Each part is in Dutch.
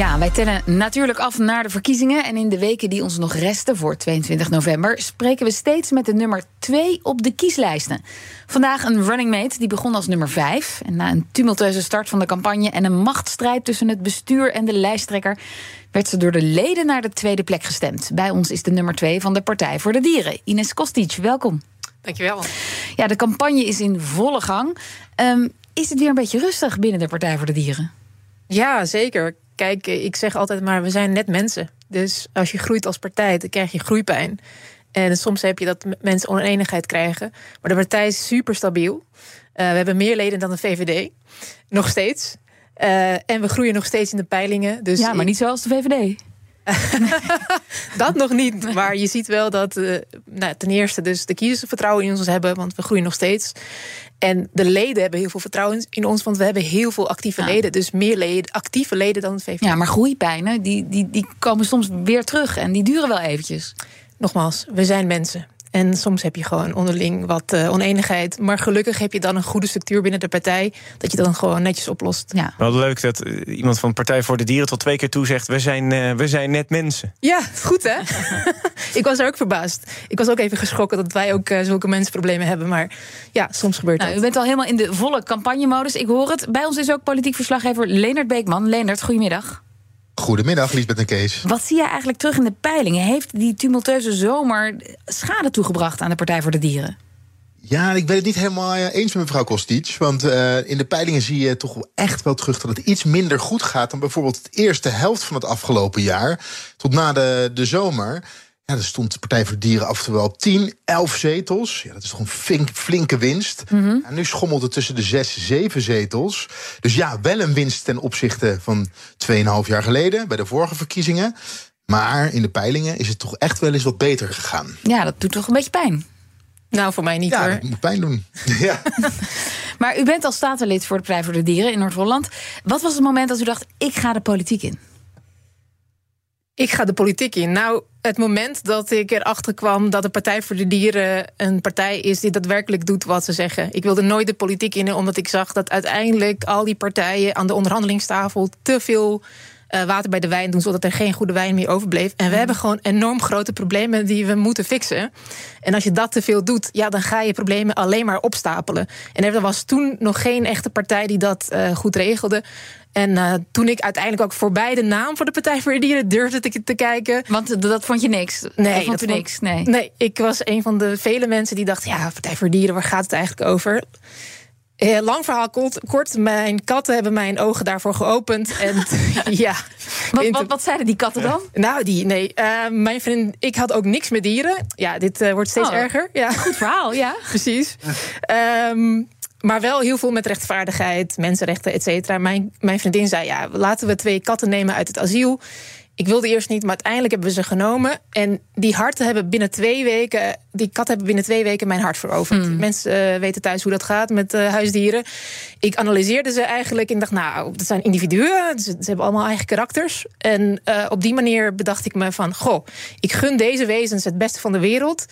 Ja, wij tellen natuurlijk af naar de verkiezingen. En in de weken die ons nog resten voor 22 november spreken we steeds met de nummer 2 op de kieslijsten. Vandaag een running mate die begon als nummer 5. En na een tumultueuze start van de campagne en een machtsstrijd tussen het bestuur en de lijsttrekker werd ze door de leden naar de tweede plek gestemd. Bij ons is de nummer 2 van de Partij voor de Dieren, Ines Kostic. Welkom. Dankjewel. Ja, de campagne is in volle gang. Um, is het weer een beetje rustig binnen de Partij voor de Dieren? Ja, zeker. Kijk, ik zeg altijd maar, we zijn net mensen. Dus als je groeit als partij, dan krijg je groeipijn. En soms heb je dat mensen oneenigheid krijgen. Maar de partij is super stabiel. Uh, we hebben meer leden dan de VVD. Nog steeds. Uh, en we groeien nog steeds in de peilingen. Dus ja, maar niet zoals de VVD. dat nog niet. Maar je ziet wel dat uh, nou, ten eerste dus de kiezers vertrouwen in ons hebben, want we groeien nog steeds. En de leden hebben heel veel vertrouwen in ons, want we hebben heel veel actieve leden. Dus meer leden, actieve leden dan het VVD. Ja, maar groeipijnen, die, die, die komen soms weer terug en die duren wel eventjes. Nogmaals, we zijn mensen. En soms heb je gewoon onderling wat uh, oneenigheid. Maar gelukkig heb je dan een goede structuur binnen de partij. Dat je dan gewoon netjes oplost. Ja. Wel leuk dat uh, iemand van Partij voor de Dieren tot twee keer toe zegt: we zijn, uh, we zijn net mensen. Ja, goed hè? ik was er ook verbaasd. Ik was ook even geschrokken dat wij ook zulke mensenproblemen hebben. Maar ja, soms gebeurt nou, dat. U bent al helemaal in de volle campagnemodus. Ik hoor het. Bij ons is ook politiek verslaggever Leonard Beekman. Leonard, goedemiddag. Goedemiddag, Liesbeth en Kees. Wat zie je eigenlijk terug in de peilingen? Heeft die tumultueuze zomer schade toegebracht aan de Partij voor de Dieren? Ja, ik ben het niet helemaal eens met mevrouw Kostic. Want uh, in de peilingen zie je toch echt wel terug dat het iets minder goed gaat dan bijvoorbeeld de eerste helft van het afgelopen jaar. Tot na de, de zomer. Ja, er stond de Partij voor de Dieren af en toe wel op 10, 11 zetels. Ja, dat is toch een flink, flinke winst. Mm -hmm. En nu schommelt het tussen de 6, 7 zetels. Dus ja, wel een winst ten opzichte van 2,5 jaar geleden bij de vorige verkiezingen. Maar in de peilingen is het toch echt wel eens wat beter gegaan. Ja, dat doet toch een beetje pijn. Nou, voor mij niet ja, hoor. dat moet pijn doen. ja. maar u bent als statenlid voor de Partij voor de Dieren in Noord-Holland. Wat was het moment dat u dacht, ik ga de politiek in? Ik ga de politiek in. Nou, het moment dat ik erachter kwam dat de Partij voor de Dieren een partij is die daadwerkelijk doet wat ze zeggen. Ik wilde nooit de politiek in, omdat ik zag dat uiteindelijk al die partijen aan de onderhandelingstafel te veel uh, water bij de wijn doen, zodat er geen goede wijn meer overbleef. En we hebben gewoon enorm grote problemen die we moeten fixen. En als je dat te veel doet, ja, dan ga je problemen alleen maar opstapelen. En er was toen nog geen echte partij die dat uh, goed regelde. En uh, toen ik uiteindelijk ook voorbij de naam voor de Partij voor de Dieren durfde te, te kijken. Want dat vond je niks? Nee, dat vond dat niks? Nee. nee, ik was een van de vele mensen die dachten: ja, Partij voor de Dieren, waar gaat het eigenlijk over? Heel lang verhaal kort. Mijn katten hebben mijn ogen daarvoor geopend. En ja. Wat, wat, wat, zeiden die katten dan? Nou, die, nee. Uh, mijn vriend, ik had ook niks met dieren. Ja, dit uh, wordt steeds oh, erger. Ja. Goed verhaal, ja. Precies. Um, maar wel heel veel met rechtvaardigheid, mensenrechten, et cetera. Mijn, mijn vriendin zei: ja, laten we twee katten nemen uit het asiel. Ik wilde eerst niet, maar uiteindelijk hebben we ze genomen. En die harten hebben binnen twee weken, die katten hebben binnen twee weken mijn hart veroverd. Mm. Mensen uh, weten thuis hoe dat gaat met uh, huisdieren. Ik analyseerde ze eigenlijk en dacht, nou, dat zijn individuen. Ze, ze hebben allemaal eigen karakters. En uh, op die manier bedacht ik me van, goh, ik gun deze wezens het beste van de wereld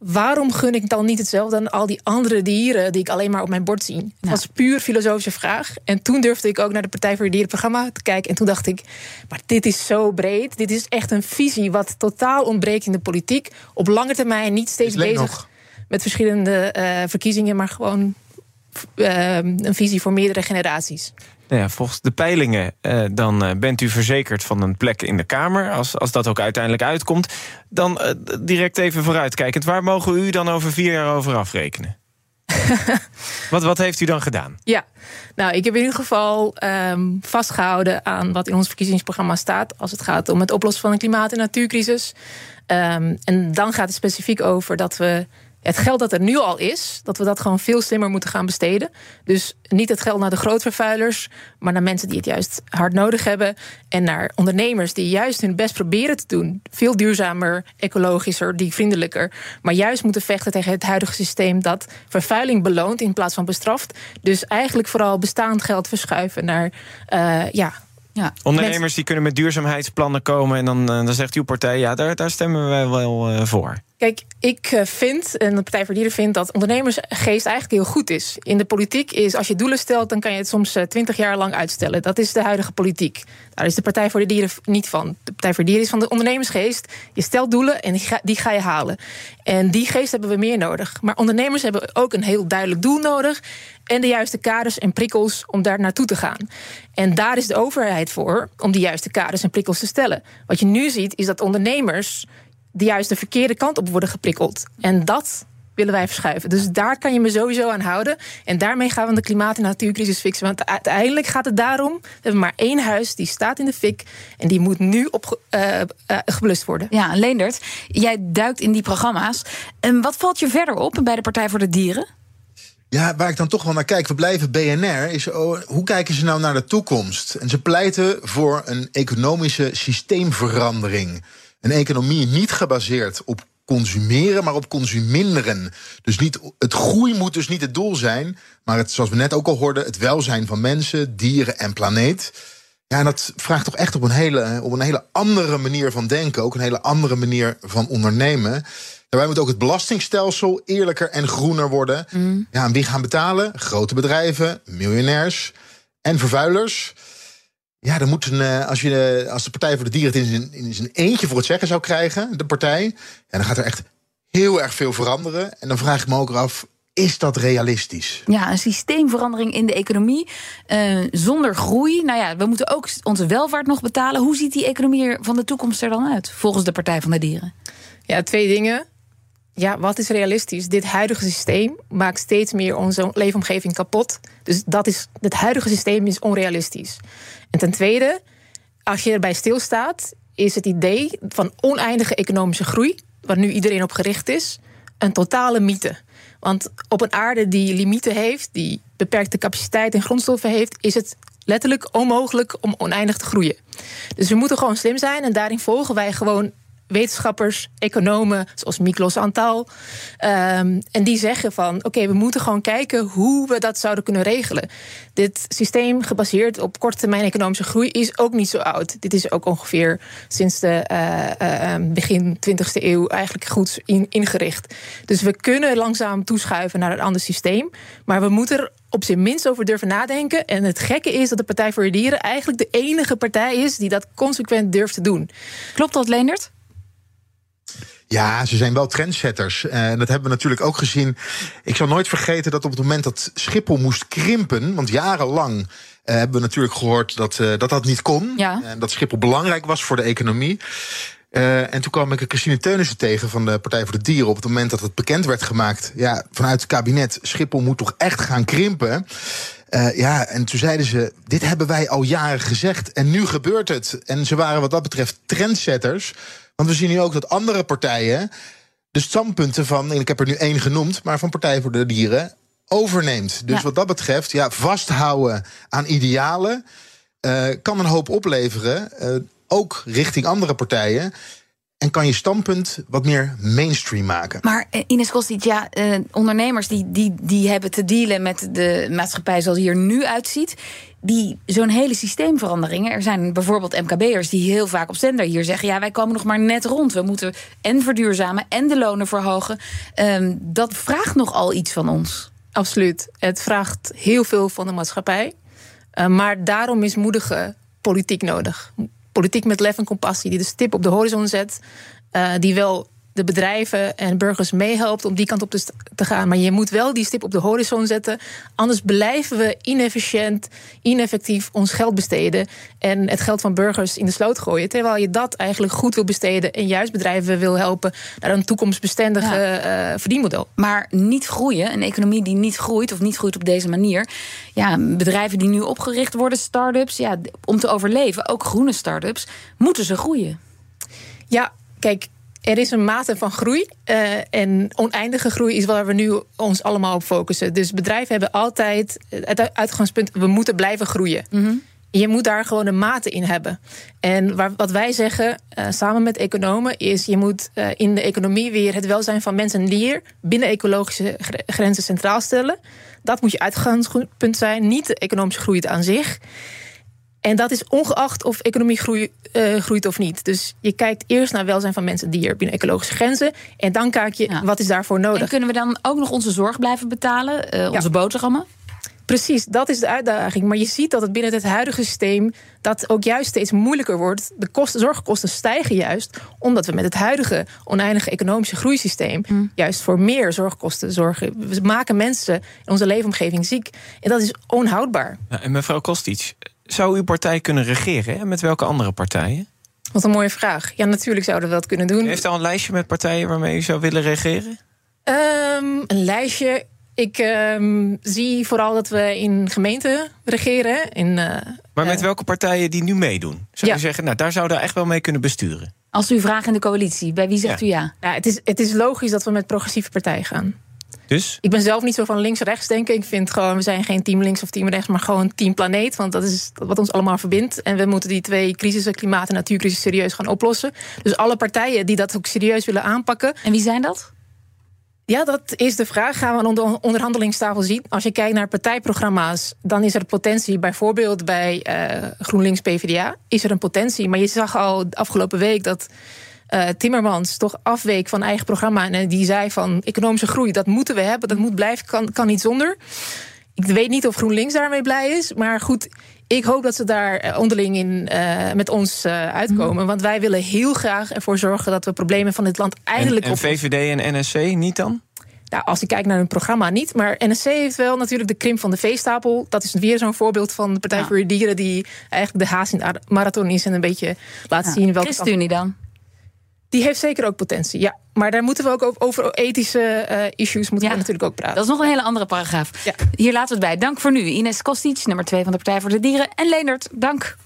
waarom gun ik dan niet hetzelfde aan al die andere dieren die ik alleen maar op mijn bord zie? Nou. Dat was puur filosofische vraag. En toen durfde ik ook naar de Partij voor de Dieren programma te kijken. En toen dacht ik, maar dit is zo breed. Dit is echt een visie wat totaal ontbreekt in de politiek. Op lange termijn niet steeds bezig nog. met verschillende uh, verkiezingen, maar gewoon een visie voor meerdere generaties. Nou ja, volgens de peilingen uh, dan uh, bent u verzekerd van een plek in de Kamer. Als, als dat ook uiteindelijk uitkomt. Dan uh, direct even vooruitkijkend. Waar mogen u dan over vier jaar over afrekenen? wat, wat heeft u dan gedaan? Ja, nou, ik heb in ieder geval um, vastgehouden aan wat in ons verkiezingsprogramma staat. Als het gaat om het oplossen van een klimaat- en natuurcrisis. Um, en dan gaat het specifiek over dat we het geld dat er nu al is, dat we dat gewoon veel slimmer moeten gaan besteden. Dus niet het geld naar de grootvervuilers, maar naar mensen die het juist hard nodig hebben. En naar ondernemers die juist hun best proberen te doen. Veel duurzamer, ecologischer, vriendelijker, Maar juist moeten vechten tegen het huidige systeem dat vervuiling beloont in plaats van bestraft. Dus eigenlijk vooral bestaand geld verschuiven naar uh, ja, ja. Ondernemers die kunnen met duurzaamheidsplannen komen en dan, eh, dan zegt uw partij, ja, daar, daar stemmen wij wel uh, voor. Kijk, ik eh, vind, en de Partij voor Dieren vindt, dat ondernemersgeest eigenlijk heel goed is. In de politiek is, als je doelen stelt, dan kan je het soms eh, twintig jaar lang uitstellen. Dat is de huidige politiek. Daar is de Partij voor de Dieren niet van. De Partij voor de Dieren is van de ondernemersgeest. Je stelt doelen en die ga, die ga je halen. En die geest hebben we meer nodig. Maar ondernemers hebben ook een heel duidelijk doel nodig. En de juiste kaders en prikkels om daar naartoe te gaan. En daar is de overheid voor, om die juiste kaders en prikkels te stellen. Wat je nu ziet, is dat ondernemers de juist de verkeerde kant op worden geprikkeld. En dat willen wij verschuiven. Dus daar kan je me sowieso aan houden. En daarmee gaan we de klimaat- en natuurcrisis fixen. Want uiteindelijk gaat het daarom... we hebben maar één huis, die staat in de fik... en die moet nu op, uh, geblust worden. Ja, Leendert, jij duikt in die programma's. En wat valt je verder op bij de Partij voor de Dieren? Ja, waar ik dan toch wel naar kijk, we blijven BNR, is oh, hoe kijken ze nou naar de toekomst? En ze pleiten voor een economische systeemverandering. Een economie niet gebaseerd op consumeren, maar op consuminderen. Dus niet, het groei moet dus niet het doel zijn, maar het, zoals we net ook al hoorden, het welzijn van mensen, dieren en planeet. Ja, en dat vraagt toch echt op een, hele, op een hele andere manier van denken, ook een hele andere manier van ondernemen. Daarbij moet ook het belastingstelsel eerlijker en groener worden. Mm. Ja, en wie gaan betalen? Grote bedrijven, miljonairs en vervuilers. Ja, dan moet een, eh, als, je, als de Partij voor de Dieren het in zijn, in zijn eentje voor het zeggen zou krijgen, de partij, ja, dan gaat er echt heel erg veel veranderen. En dan vraag ik me ook af, is dat realistisch? Ja, een systeemverandering in de economie uh, zonder groei. Nou ja, we moeten ook onze welvaart nog betalen. Hoe ziet die economie van de toekomst er dan uit, volgens de Partij van de Dieren? Ja, twee dingen. Ja, wat is realistisch? Dit huidige systeem maakt steeds meer onze leefomgeving kapot. Dus dat is, het huidige systeem is onrealistisch. En ten tweede, als je erbij stilstaat, is het idee van oneindige economische groei, waar nu iedereen op gericht is, een totale mythe. Want op een aarde die limieten heeft, die beperkte capaciteit en grondstoffen heeft, is het letterlijk onmogelijk om oneindig te groeien. Dus we moeten gewoon slim zijn en daarin volgen wij gewoon wetenschappers, economen, zoals Miklos Antal. Um, en die zeggen van oké, we moeten gewoon kijken hoe we dat zouden kunnen regelen. Dit systeem gebaseerd op korte termijn economische groei is ook niet zo oud. Dit is ook ongeveer sinds de uh, uh, begin 20e eeuw eigenlijk goed in, ingericht. Dus we kunnen langzaam toeschuiven naar een ander systeem. Maar we moeten er op zijn minst over durven nadenken. En het gekke is dat de Partij voor de Dieren eigenlijk de enige partij is die dat consequent durft te doen. Klopt dat, Leendert? Ja, ze zijn wel trendsetters. En dat hebben we natuurlijk ook gezien. Ik zal nooit vergeten dat op het moment dat Schiphol moest krimpen, want jarenlang uh, hebben we natuurlijk gehoord dat uh, dat, dat niet kon. Ja. En dat Schiphol belangrijk was voor de economie. Uh, en toen kwam ik Christine Teunissen tegen van de Partij voor de Dieren. Op het moment dat het bekend werd gemaakt. Ja, vanuit het kabinet. Schiphol moet toch echt gaan krimpen. Uh, ja, en toen zeiden ze: Dit hebben wij al jaren gezegd. En nu gebeurt het. En ze waren wat dat betreft trendsetters. Want we zien nu ook dat andere partijen de standpunten van, en ik heb er nu één genoemd, maar van Partij voor de Dieren overneemt. Dus wat dat betreft, ja, vasthouden aan idealen uh, kan een hoop opleveren, uh, ook richting andere partijen. En kan je standpunt wat meer mainstream maken. Maar uh, Ines Kostic, ja, ondernemers die, die, die hebben te dealen met de maatschappij zoals die er nu uitziet die zo'n hele systeemveranderingen. Er zijn bijvoorbeeld MKB'ers die heel vaak op zender hier zeggen: ja, wij komen nog maar net rond. We moeten en verduurzamen en de lonen verhogen. Um, dat vraagt nogal iets van ons. Absoluut. Het vraagt heel veel van de maatschappij. Uh, maar daarom is moedige politiek nodig. Politiek met lef en compassie, die de stip op de horizon zet. Uh, die wel de bedrijven en burgers meehelpt om die kant op te gaan. Maar je moet wel die stip op de horizon zetten. Anders blijven we inefficiënt, ineffectief ons geld besteden. En het geld van burgers in de sloot gooien. Terwijl je dat eigenlijk goed wil besteden. En juist bedrijven wil helpen naar een toekomstbestendige ja. uh, verdienmodel. Maar niet groeien, een economie die niet groeit of niet groeit op deze manier. Ja, bedrijven die nu opgericht worden, start-ups. Ja, om te overleven, ook groene start-ups, moeten ze groeien. Ja, kijk, er is een mate van groei. Uh, en oneindige groei is waar we nu ons allemaal op focussen. Dus bedrijven hebben altijd het uitgangspunt: we moeten blijven groeien. Mm Je moet daar gewoon een mate in hebben. En waar, wat wij zeggen, uh, samen met economen, is: je moet uh, in de economie weer het welzijn van mensen en dier binnen ecologische grenzen centraal stellen. Dat moet je uitgangspunt zijn, niet de economische groei aan zich. En dat is ongeacht of economie groei, uh, groeit of niet. Dus je kijkt eerst naar welzijn van mensen, dier binnen ecologische grenzen. En dan kijk je ja. wat is daarvoor nodig. En kunnen we dan ook nog onze zorg blijven betalen, uh, onze ja. boterhammen? Precies, dat is de uitdaging. Maar je ziet dat het binnen het huidige systeem dat ook juist steeds moeilijker wordt. De kosten, zorgkosten stijgen juist omdat we met het huidige oneindige economische groeisysteem mm. juist voor meer zorgkosten zorgen. We maken mensen in onze leefomgeving ziek en dat is onhoudbaar. Ja, en mevrouw Kostic, zou uw partij kunnen regeren? En met welke andere partijen? Wat een mooie vraag. Ja, natuurlijk zouden we dat kunnen doen. U heeft al een lijstje met partijen waarmee u zou willen regeren? Um, een lijstje. Ik um, zie vooral dat we in gemeenten regeren. In, uh, maar met uh, welke partijen die nu meedoen? Zou ja. u zeggen, nou, daar zouden we echt wel mee kunnen besturen? Als u vraagt in de coalitie, bij wie zegt ja. u ja? ja het, is, het is logisch dat we met progressieve partijen gaan. Dus? Ik ben zelf niet zo van links-rechts denken. Ik vind gewoon, we zijn geen team links of team rechts, maar gewoon team planeet. Want dat is wat ons allemaal verbindt. En we moeten die twee crisissen, klimaat en natuurcrisis, serieus gaan oplossen. Dus alle partijen die dat ook serieus willen aanpakken. En wie zijn dat? Ja, dat is de vraag. Gaan we aan de onderhandelingstafel zien. Als je kijkt naar partijprogramma's, dan is er potentie. Bijvoorbeeld bij uh, GroenLinks PvdA is er een potentie. Maar je zag al de afgelopen week dat uh, Timmermans toch afweek van eigen programma. En die zei van economische groei, dat moeten we hebben. Dat moet blijven, kan, kan niet zonder. Ik weet niet of GroenLinks daarmee blij is. Maar goed, ik hoop dat ze daar onderling in uh, met ons uh, uitkomen. Want wij willen heel graag ervoor zorgen dat we problemen van dit land eindelijk en, en VVD en NSC niet dan? Nou, als ik kijk naar hun programma niet. Maar NSC heeft wel natuurlijk de krimp van de veestapel. Dat is weer zo'n voorbeeld van de Partij ja. voor de Dieren... die eigenlijk de haas in de marathon is en een beetje laat ja. zien... welke ChristenUnie dan? Die heeft zeker ook potentie, ja. Maar daar moeten we ook over ethische uh, issues moeten ja, we natuurlijk ook praten. Dat is nog een hele andere paragraaf. Ja. Hier laten we het bij. Dank voor nu. Ines Kostic, nummer 2 van de Partij voor de Dieren. En Leendert, dank.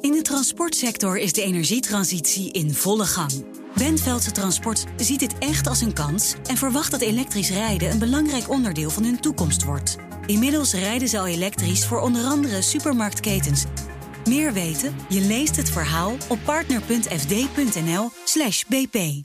In de transportsector is de energietransitie in volle gang. Bentveldse Transport ziet dit echt als een kans en verwacht dat elektrisch rijden een belangrijk onderdeel van hun toekomst wordt. Inmiddels rijden ze al elektrisch voor onder andere supermarktketens. Meer weten? Je leest het verhaal op partner.fd.nl/bp.